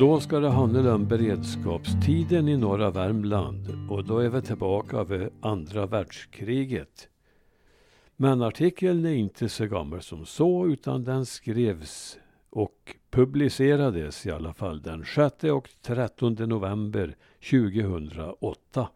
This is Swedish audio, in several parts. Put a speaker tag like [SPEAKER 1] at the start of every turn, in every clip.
[SPEAKER 1] Då ska det handla om beredskapstiden i norra Värmland och då är vi tillbaka vid andra världskriget. Men artikeln är inte så gammal som så utan den skrevs och publicerades i alla fall den 6 och 13 november 2008.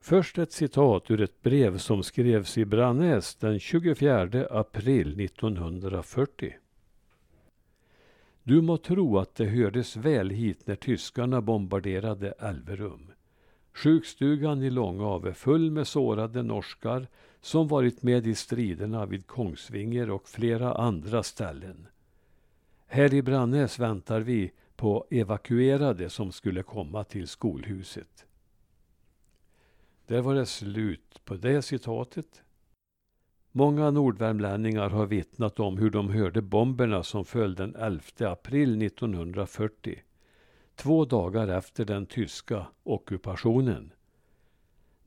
[SPEAKER 1] Först ett citat ur ett brev som skrevs i Brannäs den 24 april 1940. Du må tro att det hördes väl hit när tyskarna bombarderade Elverum. Sjukstugan i Långave är full med sårade norskar som varit med i striderna vid Kongsvinger och flera andra ställen. Här i Brannäs väntar vi på evakuerade som skulle komma till skolhuset. Där var det slut på det citatet. Många nordvärmlänningar har vittnat om hur de hörde bomberna som föll den 11 april 1940. Två dagar efter den tyska ockupationen.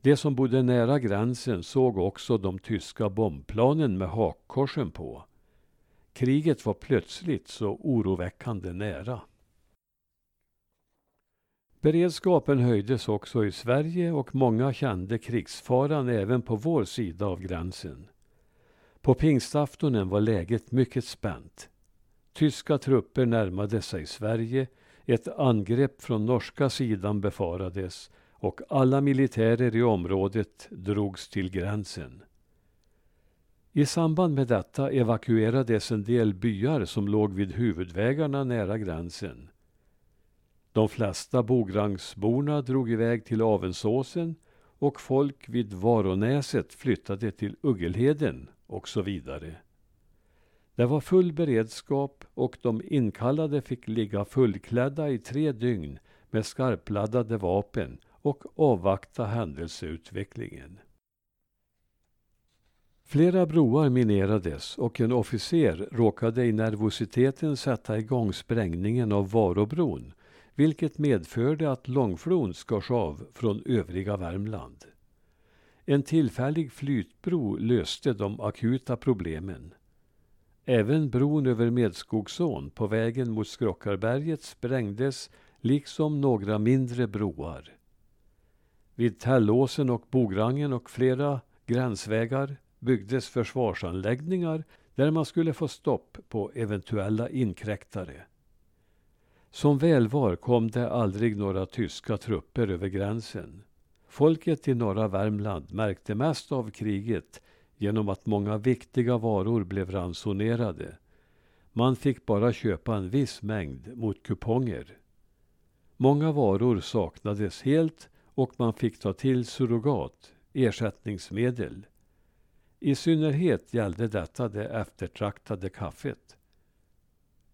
[SPEAKER 1] De som bodde nära gränsen såg också de tyska bombplanen med hakkorsen på. Kriget var plötsligt så oroväckande nära. Beredskapen höjdes också i Sverige och många kände krigsfaran även på vår sida av gränsen. På pingstaftonen var läget mycket spänt. Tyska trupper närmade sig Sverige, ett angrepp från norska sidan befarades och alla militärer i området drogs till gränsen. I samband med detta evakuerades en del byar som låg vid huvudvägarna nära gränsen. De flesta Bograngsborna drog iväg till Avensåsen och folk vid Varonäset flyttade till Uggelheden och så vidare. Det var full beredskap och de inkallade fick ligga fullklädda i tre dygn med skarpladdade vapen och avvakta händelseutvecklingen. Flera broar minerades och en officer råkade i nervositeten sätta igång sprängningen av Varobron vilket medförde att Långflon skars av från övriga Värmland. En tillfällig flytbro löste de akuta problemen. Även bron över Medskogsån på vägen mot Skrockarberget sprängdes liksom några mindre broar. Vid Tällåsen och Bograngen och flera gränsvägar byggdes försvarsanläggningar där man skulle få stopp på eventuella inkräktare. Som väl var kom det aldrig några tyska trupper över gränsen. Folket i norra Värmland märkte mest av kriget genom att många viktiga varor blev ransonerade. Man fick bara köpa en viss mängd mot kuponger. Många varor saknades helt och man fick ta till surrogat, ersättningsmedel. I synnerhet gällde detta det eftertraktade kaffet.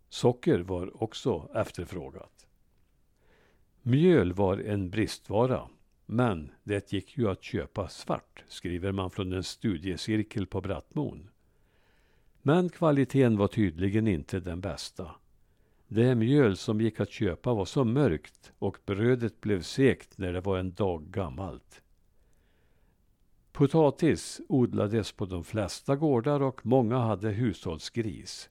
[SPEAKER 1] Socker var också efterfrågat. Mjöl var en bristvara, men det gick ju att köpa svart, skriver man från en studiecirkel på Brattmon. Men kvaliteten var tydligen inte den bästa. Det mjöl som gick att köpa var så mörkt och brödet blev sekt när det var en dag gammalt. Potatis odlades på de flesta gårdar och många hade hushållsgris.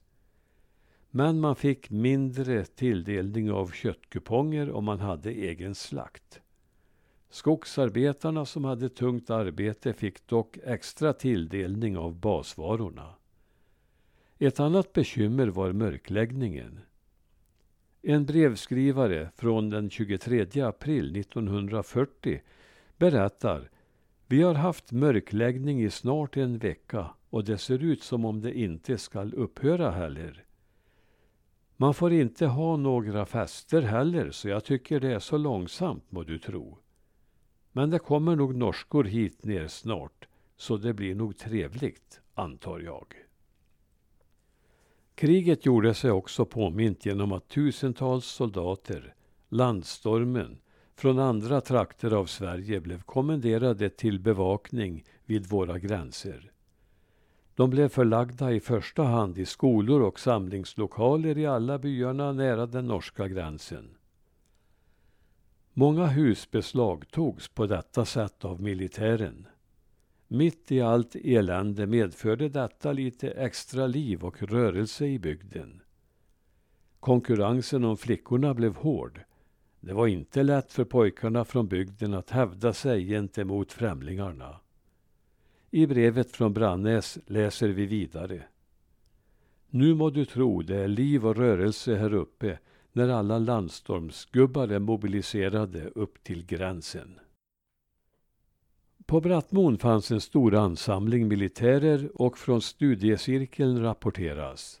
[SPEAKER 1] Men man fick mindre tilldelning av köttkuponger om man hade egen slakt. Skogsarbetarna som hade tungt arbete fick dock extra tilldelning av basvarorna. Ett annat bekymmer var mörkläggningen. En brevskrivare från den 23 april 1940 berättar Vi har haft mörkläggning i snart en vecka och det ser ut som om det inte skall upphöra heller. Man får inte ha några fester heller så jag tycker det är så långsamt må du tro. Men det kommer nog norskor hit ner snart så det blir nog trevligt, antar jag. Kriget gjorde sig också påmint genom att tusentals soldater, landstormen, från andra trakter av Sverige blev kommenderade till bevakning vid våra gränser. De blev förlagda i första hand i skolor och samlingslokaler i alla byarna nära den norska gränsen. Många hus beslagtogs på detta sätt av militären. Mitt i allt elände medförde detta lite extra liv och rörelse i bygden. Konkurrensen om flickorna blev hård. Det var inte lätt för pojkarna från bygden att hävda sig gentemot främlingarna. I brevet från Brannäs läser vi vidare. Nu må du tro det är liv och rörelse här uppe när alla landstormsgubbar är mobiliserade upp till gränsen. På Brattmon fanns en stor ansamling militärer och från studiecirkeln rapporteras.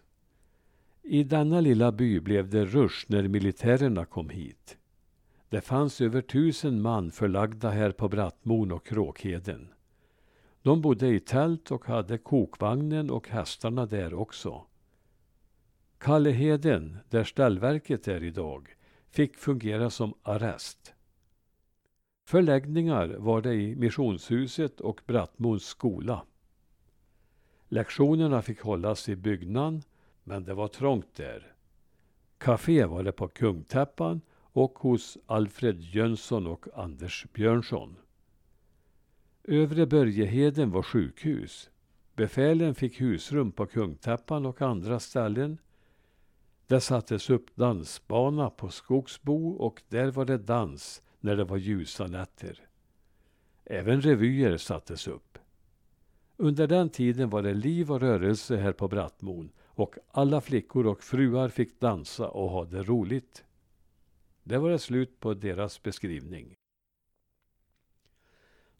[SPEAKER 1] I denna lilla by blev det rush när militärerna kom hit. Det fanns över tusen man förlagda här på Brattmon och Kråkheden. De bodde i tält och hade kokvagnen och hästarna där också. Kalleheden, där ställverket är idag, fick fungera som arrest. Förläggningar var det i Missionshuset och Brattmons skola. Lektionerna fick hållas i byggnaden, men det var trångt där. Café var det på Kungtäppan och hos Alfred Jönsson och Anders Björnsson. Övre Börjeheden var sjukhus. Befälen fick husrum på Kungtäppan och andra ställen. Det sattes upp dansbana på Skogsbo och där var det dans när det var ljusa nätter. Även revyer sattes upp. Under den tiden var det liv och rörelse här på Brattmon och alla flickor och fruar fick dansa och ha det roligt. Det var det slut på deras beskrivning.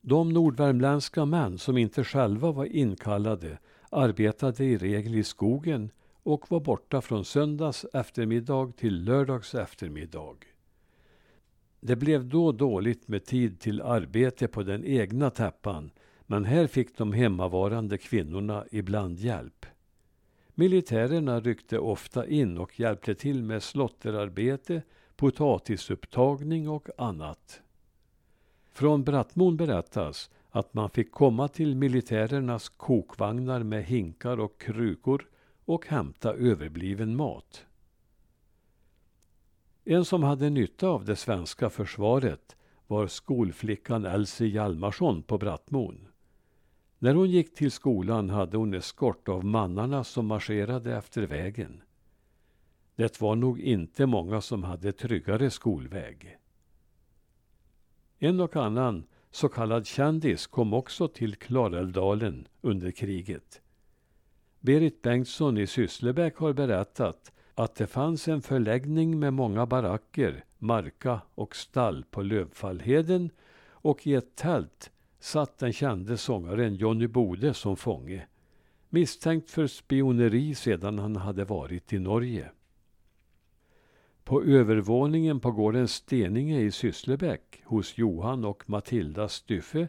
[SPEAKER 1] De nordvärmländska män som inte själva var inkallade arbetade i regel i skogen och var borta från söndags eftermiddag till lördags eftermiddag. Det blev då dåligt med tid till arbete på den egna täppan men här fick de hemmavarande kvinnorna ibland hjälp. Militärerna ryckte ofta in och hjälpte till med slotterarbete, potatisupptagning och annat. Från Brattmon berättas att man fick komma till militärernas kokvagnar med hinkar och krukor och hämta överbliven mat. En som hade nytta av det svenska försvaret var skolflickan Elsie Hjalmarsson på Brattmon. När hon gick till skolan hade hon eskort av mannarna som marscherade efter vägen. Det var nog inte många som hade tryggare skolväg. En och annan så kallad kändis kom också till Klarälvdalen under kriget. Berit Bengtsson i Sysslebäck har berättat att det fanns en förläggning med många baracker, marka och stall på Lövfallheden och i ett tält satt den kände sångaren Johnny Bode som fånge. Misstänkt för spioneri sedan han hade varit i Norge. På övervåningen på gården Steninge i Sysslebäck hos Johan och Matilda Styffe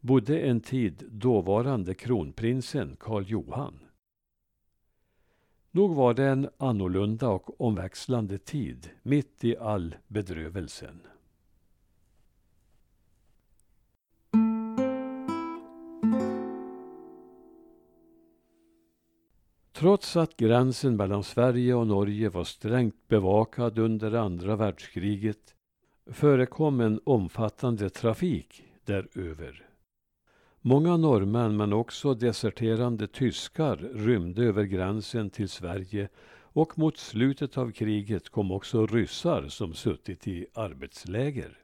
[SPEAKER 1] bodde en tid dåvarande kronprinsen Karl Johan. Nog var det en annorlunda och omväxlande tid mitt i all bedrövelsen. Trots att gränsen mellan Sverige och Norge var strängt bevakad under andra världskriget förekom en omfattande trafik däröver. Många norrmän men också deserterande tyskar rymde över gränsen till Sverige och mot slutet av kriget kom också ryssar som suttit i arbetsläger.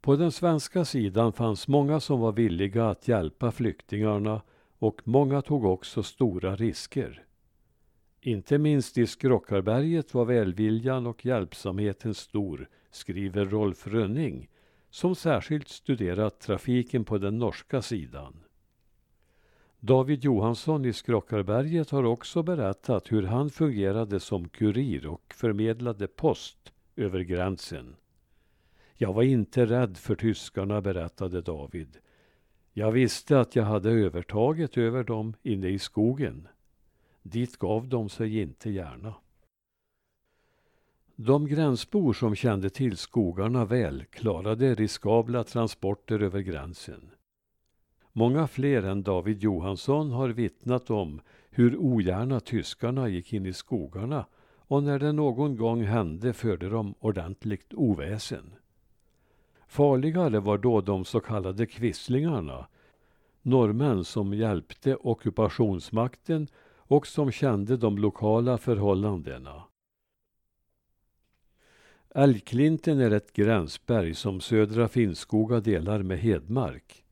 [SPEAKER 1] På den svenska sidan fanns många som var villiga att hjälpa flyktingarna och många tog också stora risker. Inte minst i Skrockarberget var välviljan och hjälpsamheten stor, skriver Rolf Rönning som särskilt studerat trafiken på den norska sidan. David Johansson i Skrockarberget har också berättat hur han fungerade som kurir och förmedlade post över gränsen. Jag var inte rädd för tyskarna, berättade David. Jag visste att jag hade övertaget över dem inne i skogen. Dit gav de sig inte gärna. De gränsbor som kände till skogarna väl klarade riskabla transporter över gränsen. Många fler än David Johansson har vittnat om hur ogärna tyskarna gick in i skogarna och när det någon gång hände förde de ordentligt oväsen. Farligare var då de så kallade kvisslingarna, norrmän som hjälpte ockupationsmakten och som kände de lokala förhållandena. Älgklinten är ett gränsberg som södra Finnskoga delar med Hedmark.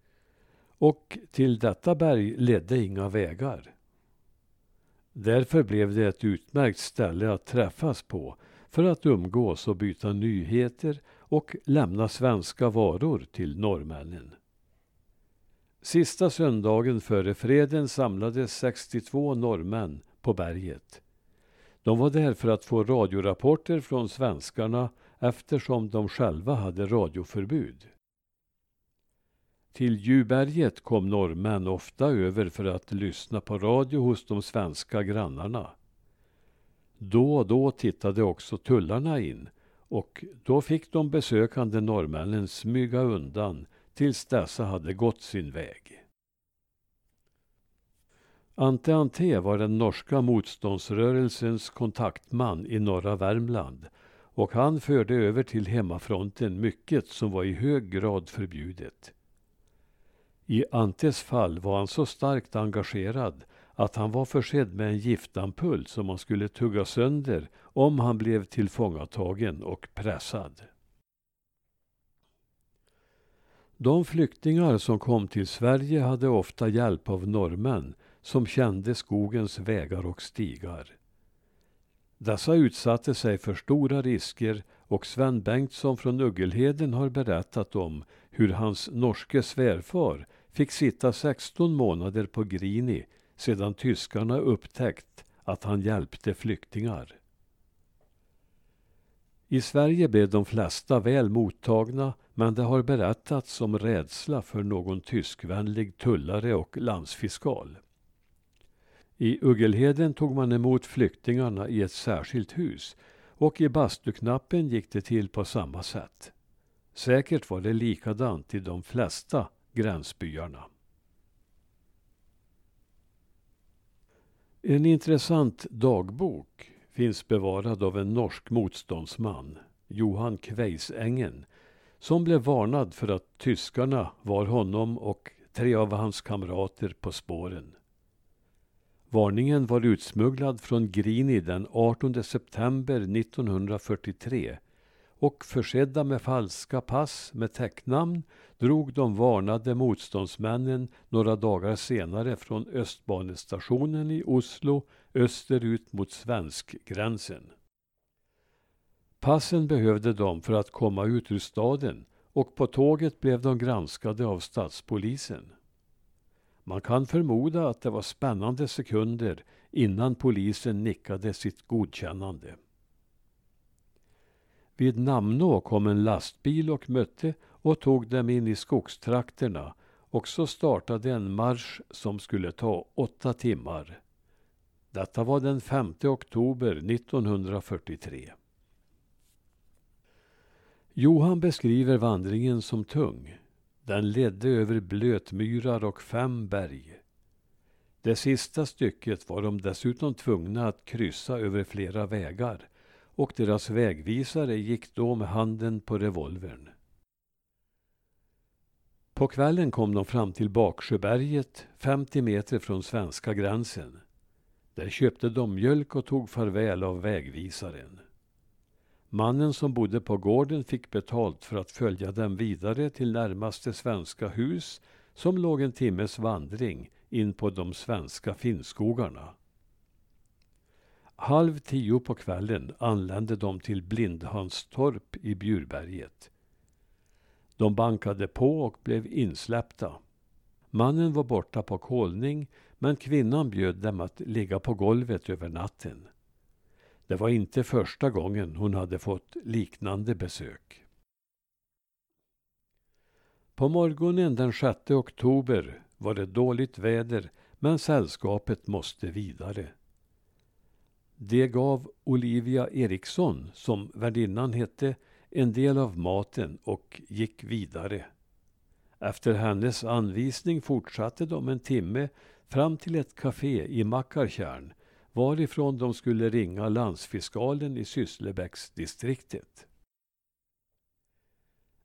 [SPEAKER 1] Och till detta berg ledde inga vägar. Därför blev det ett utmärkt ställe att träffas på för att umgås och byta nyheter och lämna svenska varor till norrmännen. Sista söndagen före freden samlades 62 norrmän på berget. De var där för att få radiorapporter från svenskarna eftersom de själva hade radioförbud. Till Djurberget kom norrmän ofta över för att lyssna på radio hos de svenska grannarna. Då och då tittade också tullarna in och då fick de besökande norrmännen smyga undan tills dessa hade gått sin väg. Ante Ante var den norska motståndsrörelsens kontaktman i norra Värmland och han förde över till hemmafronten mycket som var i hög grad förbjudet. I Antes fall var han så starkt engagerad att han var försedd med en giftampull som han skulle tugga sönder om han blev tillfångatagen och pressad. De flyktingar som kom till Sverige hade ofta hjälp av norrmän som kände skogens vägar och stigar. Dessa utsatte sig för stora risker och Sven Bengtsson från Uggelheden har berättat om hur hans norske svärfar fick sitta 16 månader på Grini sedan tyskarna upptäckt att han hjälpte flyktingar. I Sverige blev de flesta väl mottagna men det har berättats om rädsla för någon tyskvänlig tullare och landsfiskal. I Uggelheden tog man emot flyktingarna i ett särskilt hus och i bastuknappen gick det till på samma sätt. Säkert var det likadant i de flesta gränsbyarna. En intressant dagbok finns bevarad av en norsk motståndsman, Johan Kveisengen, som blev varnad för att tyskarna var honom och tre av hans kamrater på spåren. Varningen var utsmugglad från Grini den 18 september 1943 och försedda med falska pass med täcknamn drog de varnade motståndsmännen några dagar senare från Östbanestationen i Oslo österut mot svenskgränsen. Passen behövde de för att komma ut ur staden och på tåget blev de granskade av stadspolisen. Man kan förmoda att det var spännande sekunder innan polisen nickade sitt godkännande. Vid Namnå kom en lastbil och mötte och tog dem in i skogstrakterna och så startade en marsch som skulle ta åtta timmar. Detta var den 5 oktober 1943. Johan beskriver vandringen som tung. Den ledde över blötmyrar och fem berg. Det sista stycket var de dessutom tvungna att kryssa över flera vägar och deras vägvisare gick då med handen på revolvern. På kvällen kom de fram till Baksjöberget, 50 meter från svenska gränsen. Där köpte de mjölk och tog farväl av vägvisaren. Mannen som bodde på gården fick betalt för att följa dem vidare till närmaste svenska hus som låg en timmes vandring in på de svenska finnskogarna. Halv tio på kvällen anlände de till Blindhönstorp i Bjurberget. De bankade på och blev insläppta. Mannen var borta på kolning men kvinnan bjöd dem att ligga på golvet över natten. Det var inte första gången hon hade fått liknande besök. På morgonen den 6 oktober var det dåligt väder men sällskapet måste vidare. Det gav Olivia Eriksson, som värdinnan hette, en del av maten och gick vidare. Efter hennes anvisning fortsatte de en timme fram till ett café i Mackartjärn varifrån de skulle ringa landsfiskalen i Sysslebäcksdistriktet.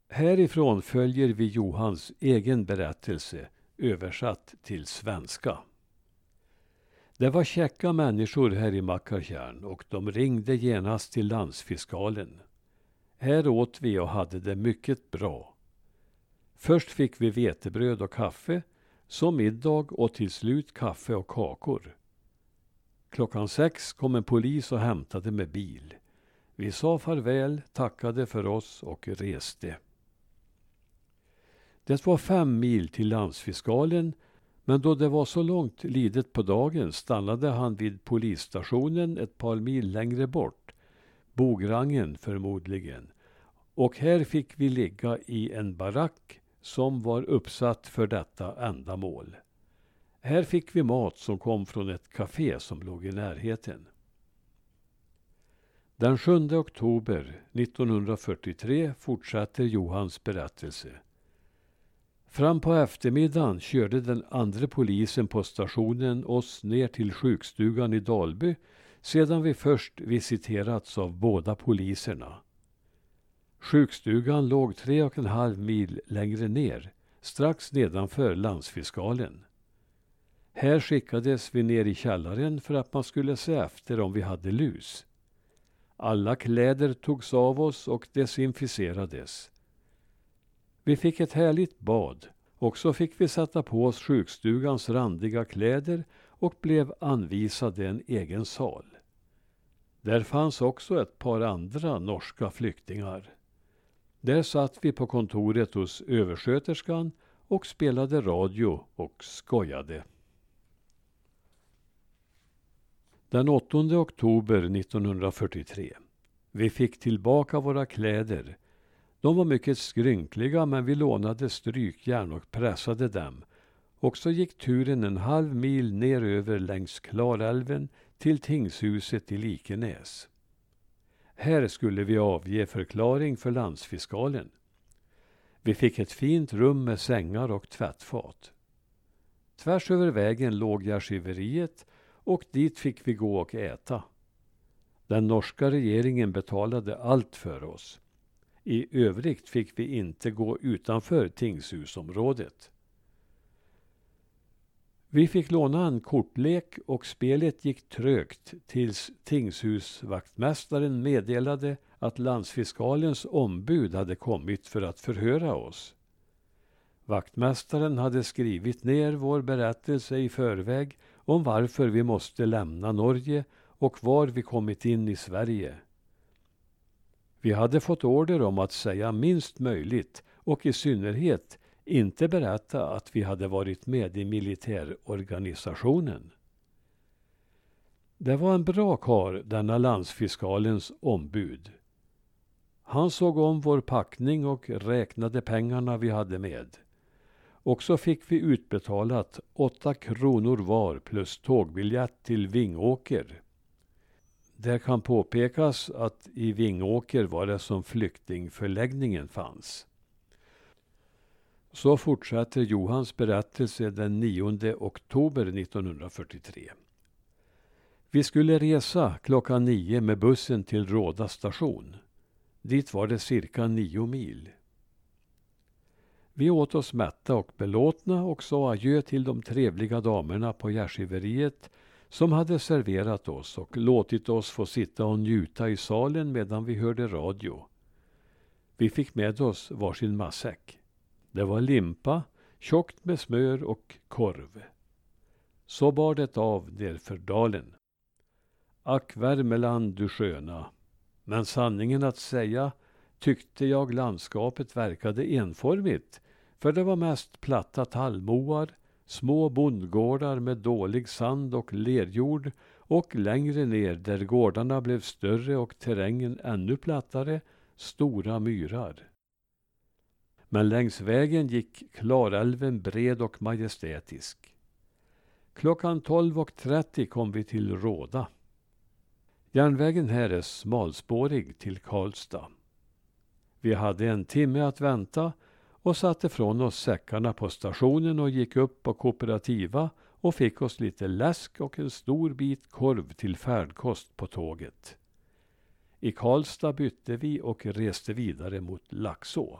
[SPEAKER 1] Härifrån följer vi Johans egen berättelse översatt till svenska. Det var käcka människor här i Mackartjärn och de ringde genast till landsfiskalen. Här åt vi och hade det mycket bra. Först fick vi vetebröd och kaffe, så middag och till slut kaffe och kakor. Klockan sex kom en polis och hämtade med bil. Vi sa farväl, tackade för oss och reste. Det var fem mil till landsfiskalen men då det var så långt lidet på dagen stannade han vid polisstationen ett par mil längre bort. Bograngen förmodligen. Och här fick vi ligga i en barack som var uppsatt för detta ändamål. Här fick vi mat som kom från ett café som låg i närheten. Den 7 oktober 1943 fortsätter Johans berättelse. Fram på eftermiddagen körde den andra polisen på stationen oss ner till sjukstugan i Dalby sedan vi först visiterats av båda poliserna. Sjukstugan låg tre och en halv mil längre ner, strax nedanför landsfiskalen. Här skickades vi ner i källaren för att man skulle se efter om vi hade lus. Alla kläder togs av oss och desinficerades. Vi fick ett härligt bad och så fick vi sätta på oss sjukstugans randiga kläder och blev anvisade en egen sal. Där fanns också ett par andra norska flyktingar. Där satt vi på kontoret hos översköterskan och spelade radio och skojade. Den 8 oktober 1943. Vi fick tillbaka våra kläder de var mycket skrynkliga men vi lånade strykjärn och pressade dem. Och så gick turen en halv mil neröver längs Klarälven till tingshuset i Likenäs. Här skulle vi avge förklaring för landsfiskalen. Vi fick ett fint rum med sängar och tvättfat. Tvärs över vägen låg gärdsgiveriet och dit fick vi gå och äta. Den norska regeringen betalade allt för oss. I övrigt fick vi inte gå utanför tingshusområdet. Vi fick låna en kortlek och spelet gick trögt tills tingshusvaktmästaren meddelade att landsfiskalens ombud hade kommit för att förhöra oss. Vaktmästaren hade skrivit ner vår berättelse i förväg om varför vi måste lämna Norge och var vi kommit in i Sverige. Vi hade fått order om att säga minst möjligt och i synnerhet inte berätta att vi hade varit med i militärorganisationen. Det var en bra kar, denna landsfiskalens ombud. Han såg om vår packning och räknade pengarna vi hade med. Och så fick vi utbetalat 8 kronor var plus tågbiljett till Vingåker. Det kan påpekas att i Vingåker var det som flyktingförläggningen fanns. Så fortsätter Johans berättelse den 9 oktober 1943. Vi skulle resa klockan nio med bussen till Råda station. Dit var det cirka nio mil. Vi åt oss mätta och belåtna och sa adjö till de trevliga damerna på gärdsgiveriet som hade serverat oss och låtit oss få sitta och njuta i salen medan vi hörde radio. Vi fick med oss varsin matsäck. Det var limpa, tjockt med smör och korv. Så bar det av nerför dalen. Ack Värmeland du sköna. Men sanningen att säga tyckte jag landskapet verkade enformigt, för det var mest platta tallmoar, små bondgårdar med dålig sand och lerjord och längre ner där gårdarna blev större och terrängen ännu plattare, stora myrar. Men längs vägen gick Klarälven bred och majestätisk. Klockan 12.30 kom vi till Råda. Järnvägen här är smalspårig till Karlstad. Vi hade en timme att vänta och satte från oss säckarna på stationen och gick upp på kooperativa och fick oss lite läsk och en stor bit korv till färdkost på tåget. I Karlstad bytte vi och reste vidare mot Laxå.